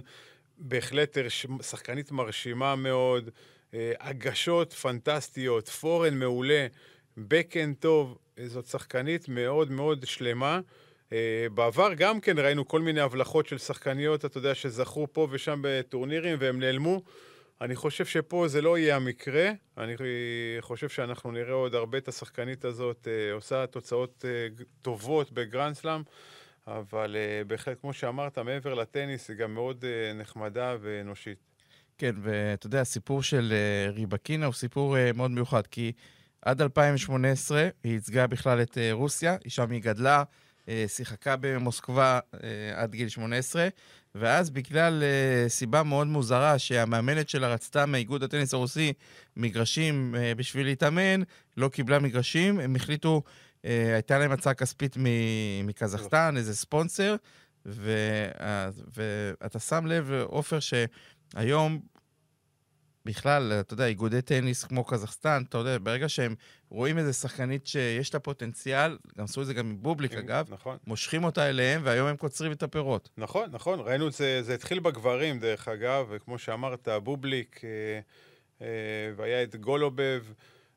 בהחלט. שחקנית מרשימה מאוד, uh, הגשות פנטסטיות, פורן מעולה, בקן טוב, uh, זאת שחקנית מאוד מאוד שלמה. Uh, בעבר גם כן ראינו כל מיני הבלחות של שחקניות, אתה יודע, שזכו פה ושם בטורנירים והם נעלמו. אני חושב שפה זה לא יהיה המקרה. אני חושב שאנחנו נראה עוד הרבה את השחקנית הזאת אה, עושה תוצאות אה, טובות בגרנדסלאם, אבל אה, בהחלט, כמו שאמרת, מעבר לטניס, היא גם מאוד אה, נחמדה ואנושית. כן, ואתה יודע, הסיפור של אה, ריבקינה הוא סיפור אה, מאוד מיוחד, כי עד 2018 היא ייצגה בכלל את אה, רוסיה, שם היא גדלה, שיחקה במוסקבה עד גיל 18, ואז בגלל סיבה מאוד מוזרה שהמאמנת שלה רצתה מאיגוד הטניס הרוסי מגרשים בשביל להתאמן, לא קיבלה מגרשים, הם החליטו, הייתה להם הצעה כספית מקזחסטן, איזה ספונסר, ואתה שם לב, עופר, שהיום בכלל, אתה יודע, איגודי טניס כמו קזחסטן, אתה יודע, ברגע שהם רואים איזה שחקנית שיש לה פוטנציאל, גם עשו את זה גם עם בובליק, אגב, נכון. מושכים אותה אליהם, והיום הם קוצרים את הפירות. נכון, נכון, ראינו את זה, זה התחיל בגברים, דרך אגב, וכמו שאמרת, בובליק, אה, אה, והיה את גולובב,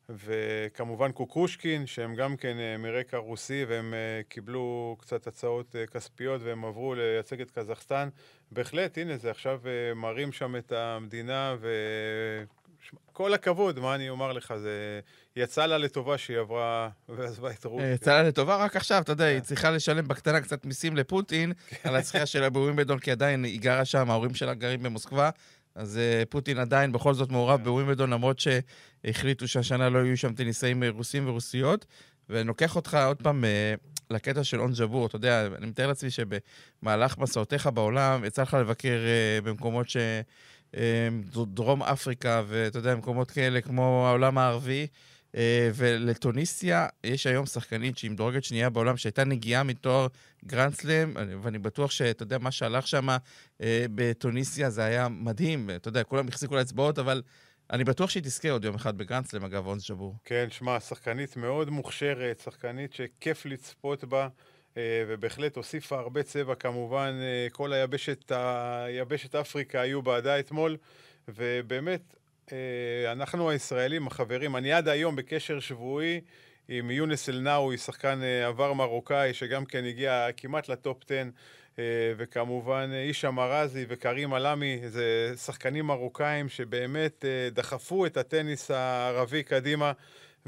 וכמובן קוקושקין, שהם גם כן אה, מרקע רוסי, והם אה, קיבלו קצת הצעות אה, כספיות, והם עברו לייצג את קזחסטן. בהחלט, הנה, זה עכשיו מראים שם את המדינה, וכל הכבוד, מה אני אומר לך, זה יצא לה לטובה שהיא עברה ועזבה את רוסיה. יצא לה לטובה רק עכשיו, אתה יודע, היא כן. צריכה לשלם בקטנה קצת מיסים לפוטין על הזכייה שלה בווימבלדון, כי עדיין היא גרה שם, ההורים שלה גרים במוסקבה. אז פוטין עדיין בכל זאת מעורב בווימבלדון, למרות שהחליטו שהשנה לא יהיו שם טניסאים רוסים ורוסיות. ואני לוקח אותך עוד פעם uh, לקטע של און ג'בור. אתה יודע, אני מתאר לעצמי שבמהלך מסעותיך בעולם, יצא לך לבקר uh, במקומות ש... אה, דרום אפריקה, ואתה יודע, מקומות כאלה כמו העולם הערבי. אה, ולטוניסיה יש היום שחקנית שהיא מדורגת שנייה בעולם, שהייתה נגיעה מתואר גרנדסלם, ואני בטוח שאתה יודע, מה שהלך שם אה, בטוניסיה זה היה מדהים. אתה יודע, כולם החזיקו לה אצבעות, אבל אני בטוח שהיא תזכה עוד יום אחד בגרנדסלם, אגב, אונס ג'בור. כן, שמע, שחקנית מאוד מוכשרת, שחקנית שכיף לצפות בה. אה, ובהחלט הוסיפה הרבה צבע, כמובן, כל היבשת, היבשת אפריקה היו בעדה אתמול, ובאמת, אה, אנחנו הישראלים, החברים, אני עד היום בקשר שבועי עם יונס אל-נאווי, שחקן אה, עבר מרוקאי, שגם כן הגיע כמעט לטופ 10, אה, וכמובן אישה מרזי וקרים עלמי, זה שחקנים מרוקאים שבאמת דחפו את הטניס הערבי קדימה.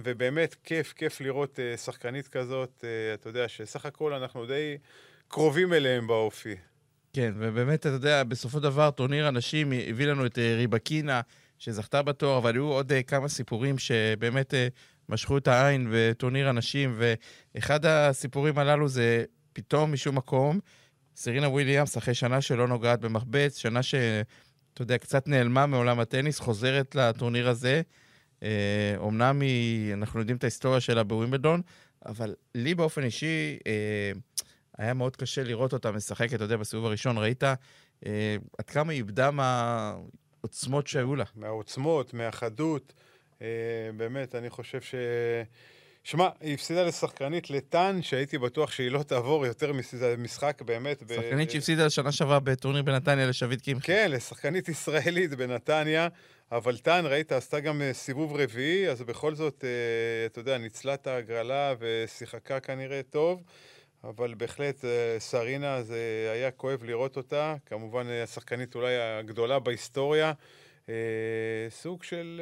ובאמת כיף, כיף לראות שחקנית כזאת, אתה יודע שסך הכל אנחנו די קרובים אליהם באופי. כן, ובאמת, אתה יודע, בסופו של דבר, טורניר הנשים הביא לנו את ריבקינה, שזכתה בתואר, אבל היו עוד כמה סיפורים שבאמת משכו את העין בטורניר הנשים, ואחד הסיפורים הללו זה פתאום משום מקום, סרינה וויליאמס, אחרי שנה שלא נוגעת במחבט, שנה שאתה יודע, קצת נעלמה מעולם הטניס, חוזרת לטורניר הזה. אומנם אה, היא, אנחנו יודעים את ההיסטוריה שלה בווימבלדון, אבל לי באופן אישי אה, היה מאוד קשה לראות אותה משחקת, אתה יודע, בסיבוב הראשון ראית אה, עד כמה היא איבדה מה... מהעוצמות שהיו לה. מהעוצמות, מהחדות. אה, באמת, אני חושב ש... שמע, היא הפסידה לשחקנית לטאן, שהייתי בטוח שהיא לא תעבור יותר משחק באמת. שחקנית ב... שהפסידה שנה שעברה בטורניר בנתניה לשביט קים. כן, לשחקנית ישראלית בנתניה, אבל טאן, ראית, עשתה גם אה, סיבוב רביעי, אז בכל זאת, אה, אתה יודע, ניצלה את ההגרלה ושיחקה כנראה טוב. אבל בהחלט אה, סרינה, זה היה כואב לראות אותה. כמובן, השחקנית אולי הגדולה בהיסטוריה. אה, סוג של,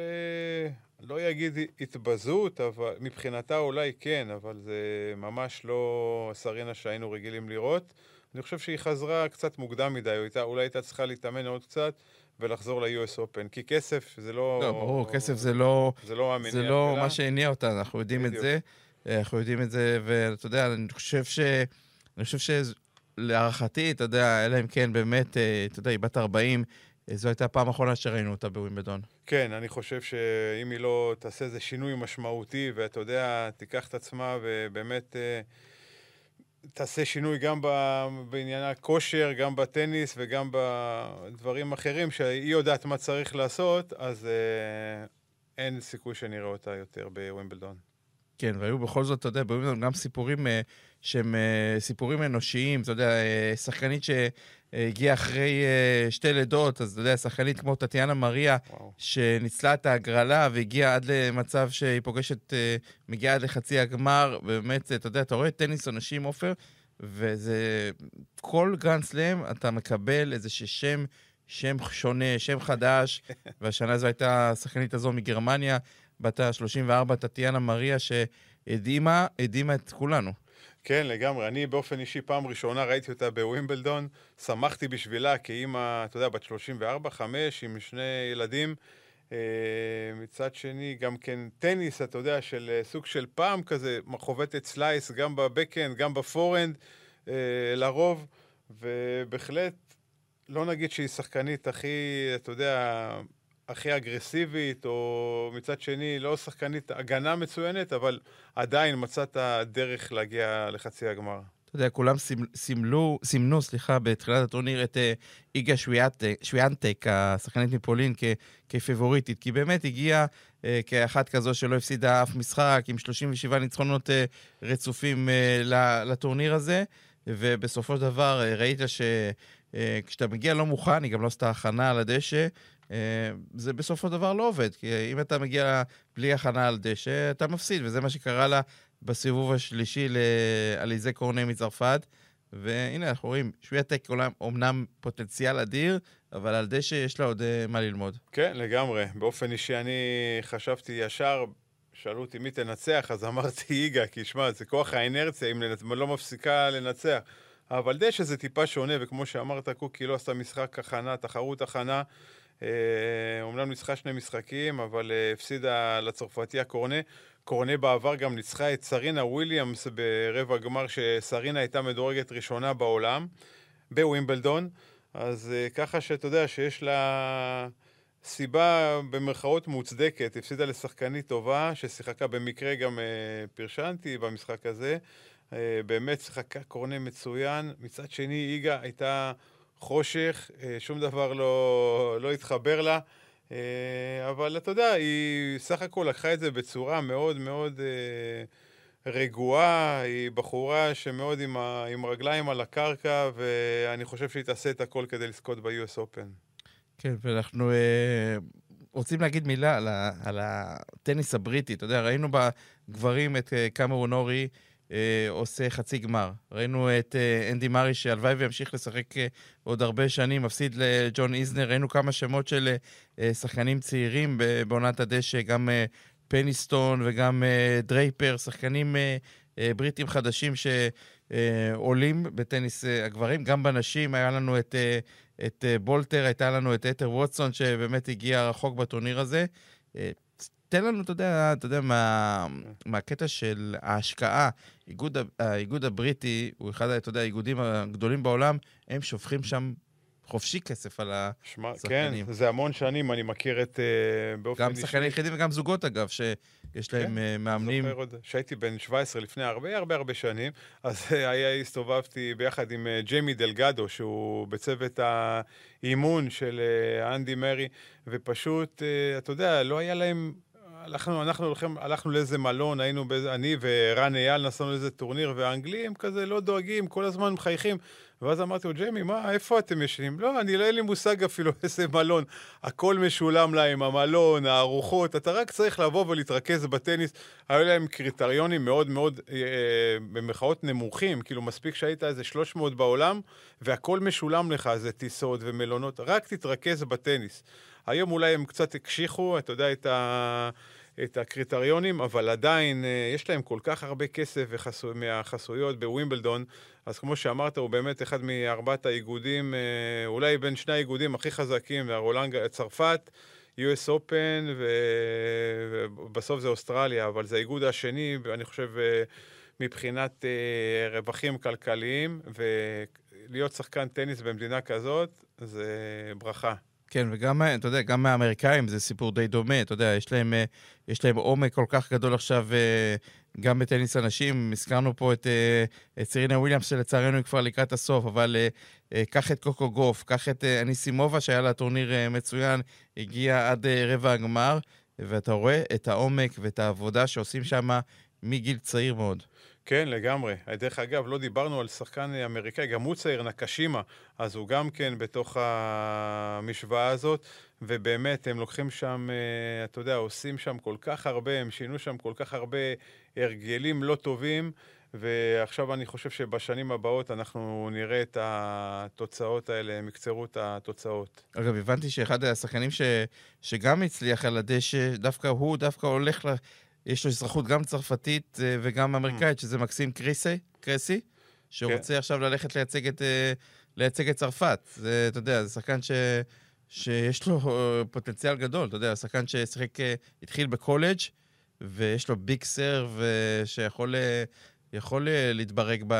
לא אגיד התבזות, אבל מבחינתה אולי כן, אבל זה ממש לא סרינה שהיינו רגילים לראות. אני חושב שהיא חזרה קצת מוקדם מדי, הייתה, אולי הייתה צריכה להתאמן עוד קצת ולחזור ל-US Open, כי כסף זה לא... לא, ברור, כסף זה לא... זה לא המניע זה לא מה שהניע אותה, אנחנו יודעים בדיוק. את זה. אנחנו יודעים את זה, ואתה יודע, אני חושב ש... אני חושב שלהערכתי, אתה יודע, אלא אם כן באמת, אה, אתה יודע, היא בת 40, אה, זו הייתה הפעם האחרונה שראינו אותה בווימבדון. כן, אני חושב שאם היא לא תעשה איזה שינוי משמעותי, ואתה יודע, תיקח את עצמה ובאמת אה, תעשה שינוי גם בעניין הכושר, גם בטניס וגם בדברים אחרים, שהיא יודעת מה צריך לעשות, אז אין סיכוי שנראה אותה יותר בווימבלדון. כן, והיו בכל זאת, אתה יודע, באים גם סיפורים uh, שהם סיפורים אנושיים, אתה יודע, שחקנית שהגיעה אחרי uh, שתי לידות, אז אתה יודע, שחקנית כמו טטיאנה מריה, וואו. שניצלה את ההגרלה והגיעה עד למצב שהיא פוגשת, uh, מגיעה עד לחצי הגמר, ובאמת, אתה יודע, אתה רואה טניס אנשים, עופר, וזה... כל גרנד סלאם, אתה מקבל איזה שם... שם שונה, שם חדש, [LAUGHS] והשנה זו הייתה השחקנית הזו מגרמניה, בת ה-34, טטיאנה מריה, שהדהימה, הדהימה את כולנו. כן, לגמרי. אני באופן אישי, פעם ראשונה ראיתי אותה בווימבלדון, שמחתי בשבילה כאימא, אתה יודע, בת 34, 5, עם שני ילדים. אה, מצד שני, גם כן טניס, אתה יודע, של אה, סוג של פעם כזה, חובטת slice, גם ב backhand, גם ב forehand, אה, לרוב, ובהחלט, לא נגיד שהיא שחקנית הכי, אתה יודע, הכי אגרסיבית, או מצד שני, לא שחקנית הגנה מצוינת, אבל עדיין מצאת דרך להגיע לחצי הגמר. אתה יודע, כולם סימלו, סימנו, סליחה, בתחילת הטורניר את uh, איגה שוויאנטק, השחקנית מפולין, כ, כפבוריטית, כי באמת הגיעה uh, כאחת כזו שלא הפסידה אף משחק, עם 37 ניצחונות רצופים לטורניר הזה, ובסופו של דבר ראית שכשאתה uh, מגיע לא מוכן, היא גם לא עשתה הכנה על הדשא, אה, זה בסופו של דבר לא עובד, כי אם אתה מגיע בלי הכנה על דשא, אתה מפסיד, וזה מה שקרה לה בסיבוב השלישי לעליזה קורנה מצרפת. והנה, אנחנו רואים, שוויאטק אומנם פוטנציאל אדיר, אבל על דשא יש לה עוד uh, מה ללמוד. כן, לגמרי. באופן אישי, אני חשבתי ישר, שאלו אותי מי תנצח, אז אמרתי [LAUGHS] יגה, כי שמע, זה כוח האנרציה, אם לא מפסיקה לנצח. אבל דשא זה טיפה שונה, וכמו שאמרת, קוקי לא עשתה משחק הכנה, תחרות הכנה. אומנם אה, ניצחה שני משחקים, אבל אה, הפסידה לצרפתיה קורנה. קורנה בעבר גם ניצחה את סרינה וויליאמס ברבע גמר, שסרינה הייתה מדורגת ראשונה בעולם, בווימבלדון. אז אה, ככה שאתה יודע שיש לה סיבה במרכאות מוצדקת. הפסידה לשחקנית טובה, ששיחקה במקרה גם פרשנתי במשחק הזה. באמת שיחקה קורנה מצוין. מצד שני, איגה הייתה... חושך, אה, שום דבר לא, לא התחבר לה. אה, אבל אתה יודע, היא סך הכל לקחה את זה בצורה מאוד מאוד אה, רגועה, היא בחורה שמאוד עם, ה, עם רגליים על הקרקע, ואני חושב שהיא תעשה את הכל כדי לזכות ב-US Open. כן, ואנחנו רוצים להגיד מילה על, ה, על הטניס הבריטי. אתה יודע, ראינו בגברים את קמרון אורי, אה, עושה חצי גמר. ראינו את אה, אנדי מארי שהלוואי וימשיך לשחק אה, עוד הרבה שנים, מפסיד לג'ון איזנר. ראינו כמה שמות של אה, שחקנים צעירים בעונת הדשא, גם אה, פניסטון וגם אה, דרייפר, שחקנים אה, אה, בריטים חדשים שעולים אה, בטניס אה, הגברים. גם בנשים היה לנו את, אה, את אה, בולטר, הייתה לנו את אתר ווטסון, שבאמת הגיע רחוק בטורניר הזה. אה, תן לנו, אתה יודע, אתה יודע מה, מהקטע של ההשקעה. איגוד, האיגוד הבריטי הוא אחד, אתה יודע, האיגודים הגדולים בעולם, הם שופכים שם חופשי כסף על השחקנים. כן, זה המון שנים, אני מכיר את... uh, באופן. גם שחקנים יחידים וגם זוגות, אגב, שיש להם כן, uh, מאמנים. זוכר עוד, כשהייתי בן 17 לפני הרבה הרבה הרבה שנים, אז היה, הסתובבתי ביחד עם uh, ג'יימי דלגדו, שהוא בצוות האימון של אנדי מרי, ופשוט, אתה יודע, לא היה להם... הלכנו, אנחנו הולכים, הלכנו לאיזה מלון, היינו, באיזה, אני ורן אייל נסענו לאיזה טורניר, והאנגלים כזה לא דואגים, כל הזמן מחייכים. ואז אמרתי לו, ג'יימי, מה, איפה אתם ישנים? לא, אני לא, אין לי מושג אפילו [LAUGHS] איזה מלון. הכל משולם להם, המלון, הארוחות, אתה רק צריך לבוא ולהתרכז בטניס. היו להם קריטריונים מאוד מאוד, אה במרכאות נמוכים, כאילו מספיק שהיית איזה 300 בעולם, והכל משולם לך, זה טיסות ומלונות, רק תתרכז בטניס. היום אולי הם קצת הקשיחו, אתה יודע, את ה... את הקריטריונים, אבל עדיין אה, יש להם כל כך הרבה כסף וחסו... מהחסויות בווימבלדון, אז כמו שאמרת, הוא באמת אחד מארבעת האיגודים, אה, אולי בין שני האיגודים הכי חזקים, הרולנג, צרפת, US Open, ובסוף זה אוסטרליה, אבל זה האיגוד השני, אני חושב, אה, מבחינת רווחים כלכליים, ולהיות שחקן טניס במדינה כזאת, זה ברכה. כן, וגם, אתה יודע, גם מהאמריקאים זה סיפור די דומה, אתה יודע, יש להם, אה, יש להם עומק כל כך גדול עכשיו אה, גם בטניס הנשים. הזכרנו פה את, אה, את סרינה וויליאמס, שלצערנו היא כבר לקראת הסוף, אבל קח את קוקו גוף, קח את אניסימובה, שהיה לה טורניר מצוין, הגיע עד רבע הגמר, ואתה רואה את העומק ואת העבודה שעושים שם מגיל צעיר מאוד. כן, לגמרי. דרך אגב, לא דיברנו על שחקן אמריקאי, גם הוא צעיר, נקשימה, אז הוא גם כן בתוך המשוואה הזאת, ובאמת, הם לוקחים שם, אה, אתה יודע, עושים שם כל כך הרבה, הם שינו שם כל כך הרבה הרגלים לא טובים, ועכשיו אני חושב שבשנים הבאות אנחנו נראה את התוצאות האלה, הם יקצרו את התוצאות. אגב, הבנתי שאחד השחקנים ש... שגם הצליח על הדשא, דווקא הוא דווקא הולך ל... יש לו אזרחות גם צרפתית אה, וגם אמריקאית, שזה מקסים קריסי. קרסי, שרוצה כן. עכשיו ללכת לייצג את, אה, לייצג את צרפת. זה, אתה יודע, זה שחקן ש... שיש לו אה, פוטנציאל גדול, אתה יודע, שחקן ששיחק, התחיל בקולג' ויש לו big serve שיכול יכול להתברג ב...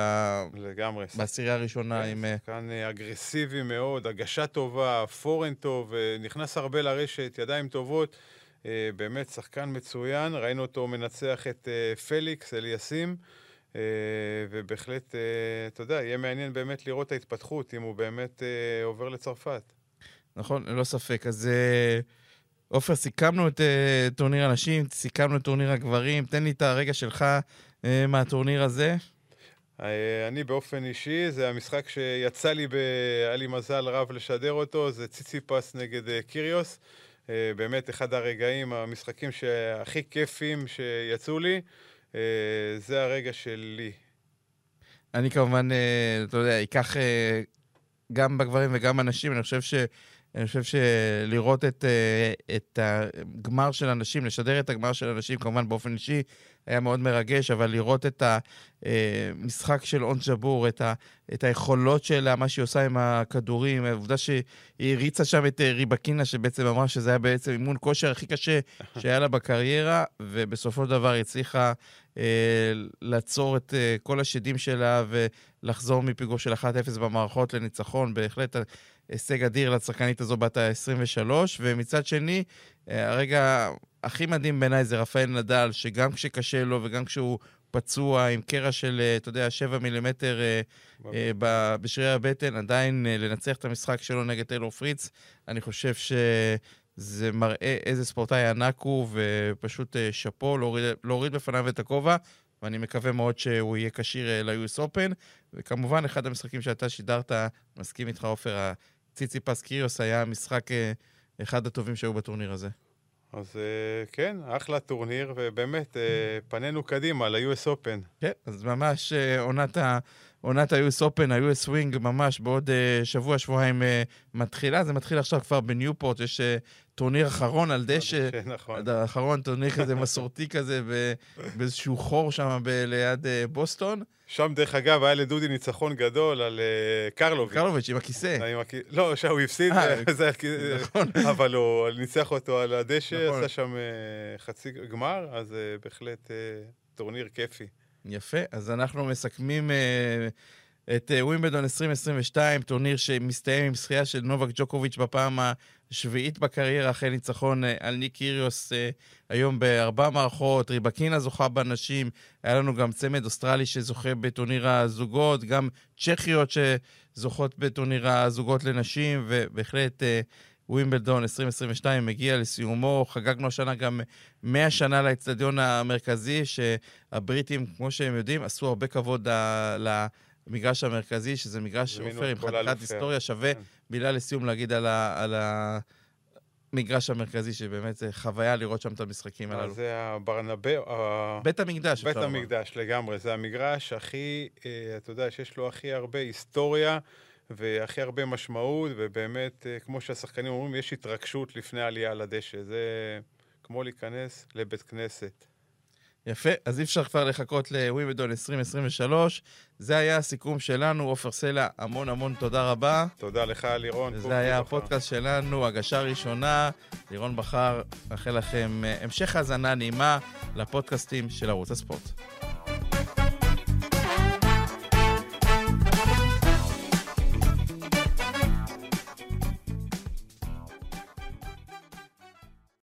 לגמרי. בעשירייה הראשונה כן, עם... שחקן אגרסיבי מאוד, הגשה טובה, forehand טוב, נכנס הרבה לרשת, ידיים טובות. באמת שחקן מצוין, ראינו אותו מנצח את פליקס אליאסים. אה, ובהחלט, אה, אתה יודע, יהיה מעניין באמת לראות את ההתפתחות, אם הוא באמת אה, עובר לצרפת. נכון, ללא ספק. אז עופר, סיכמנו את טורניר הנשים, סיכמנו את טורניר הגברים. תן לי את הרגע שלך מהטורניר הזה. אני באופן אישי, זה המשחק שיצא לי, ב... היה לי מזל רב לשדר אותו, זה ציציפס נגד קיריוס. באמת אחד הרגעים, המשחקים שהכי כיפים שיצאו לי. אה, זה הרגע שלי. אני כמובן, אה, אתה יודע, אקח אה, גם בגברים וגם בנשים, אני חושב ש... אני חושב שלראות את, את הגמר של אנשים, לשדר את הגמר של אנשים, כמובן באופן אישי, היה מאוד מרגש, אבל לראות את המשחק של און ג'בור, את, ה, את היכולות שלה, מה שהיא עושה עם הכדורים, העובדה שהיא הריצה שם את ריבקינה, שבעצם אמרה שזה היה בעצם אימון כושר הכי קשה שהיה לה בקריירה, ובסופו של דבר הצליחה אה, לעצור את אה, כל השדים שלה ולחזור מפיגור של 1-0 במערכות לניצחון. בהחלט הישג אדיר לצרכנית הזו בת ה-23, ומצד שני, אה, הרגע הכי מדהים בעיניי זה רפאל נדל, שגם כשקשה לו וגם כשהוא פצוע עם קרע של, אתה יודע, 7 מילימטר בשרירי הבטן, עדיין לנצח את המשחק שלו נגד טיילור פריץ, אני חושב ש... זה מראה איזה ספורטאי ענק הוא, ופשוט אה, שאפו, להוריד, להוריד בפניו את הכובע, ואני מקווה מאוד שהוא יהיה כשיר אה, ל-US Open. וכמובן, אחד המשחקים שאתה שידרת, מסכים איתך, עופר, הציציפס קיריוס היה משחק אה, אחד הטובים שהיו בטורניר הזה. אז כן, אחלה טורניר, ובאמת, [LAUGHS] פנינו קדימה ל-US Open. כן, אז ממש עונת ה... עונת ה-US Open, ה-US Swing, ממש בעוד אה, שבוע, שבועיים אה, מתחילה. זה מתחיל עכשיו כבר בניופורט, יש אה, טורניר אחרון על דשא. [LAUGHS] כן, נכון. האחרון, טורניר כזה [LAUGHS] מסורתי כזה, באיזשהו חור שם ב- ליד uh, בוסטון. שם, דרך אגב, היה לדודי ניצחון גדול על uh, קרלוביץ'. קרלוביץ' עם הכיסא. עם הכ... לא, שם הוא הפסיד, נכון. [LAUGHS] אבל הוא ניצח אותו על הדשא, נכון. עשה שם uh, חצי גמר, אז uh, בהחלט uh, טורניר כיפי. יפה, אז אנחנו מסכמים uh, את uh, ווימבלדון 2022, טורניר שמסתיים עם זכייה של נובק ג'וקוביץ' בפעם השביעית בקריירה, אחרי ניצחון uh, על ניק קיריוס uh, היום בארבע מערכות, ריבקינה זוכה בנשים, היה לנו גם צמד אוסטרלי שזוכה בטורניר הזוגות, גם צ'כיות שזוכות בטורניר הזוגות לנשים, ובהחלט... Uh, ווימבלדון 2022 מגיע לסיומו. חגגנו השנה גם 100 שנה לאצטדיון המרכזי, שהבריטים, כמו שהם יודעים, עשו הרבה כבוד למגרש המרכזי, שזה מגרש עופר עם חתיכת היסטוריה. שווה כן. מילה לסיום להגיד על, ה, על המגרש המרכזי, שבאמת זה חוויה לראות שם את המשחקים הללו. זה הברנבאו. בית המקדש. בית המקדש, לגמרי. זה המגרש הכי, אה, אתה יודע, שיש לו הכי הרבה היסטוריה. והכי הרבה משמעות, ובאמת, אה, כמו שהשחקנים אומרים, יש התרגשות לפני העלייה לדשא. זה כמו להיכנס לבית כנסת. יפה, אז אי אפשר כבר לחכות לווימבדון 2023. זה היה הסיכום שלנו. עופר סלע, המון המון תודה רבה. תודה לך, לירון. זה היה הפודקאסט שלנו, הגשה ראשונה. לירון בחר, מאחל לכם אה, המשך האזנה נעימה לפודקאסטים של ערוץ הספורט.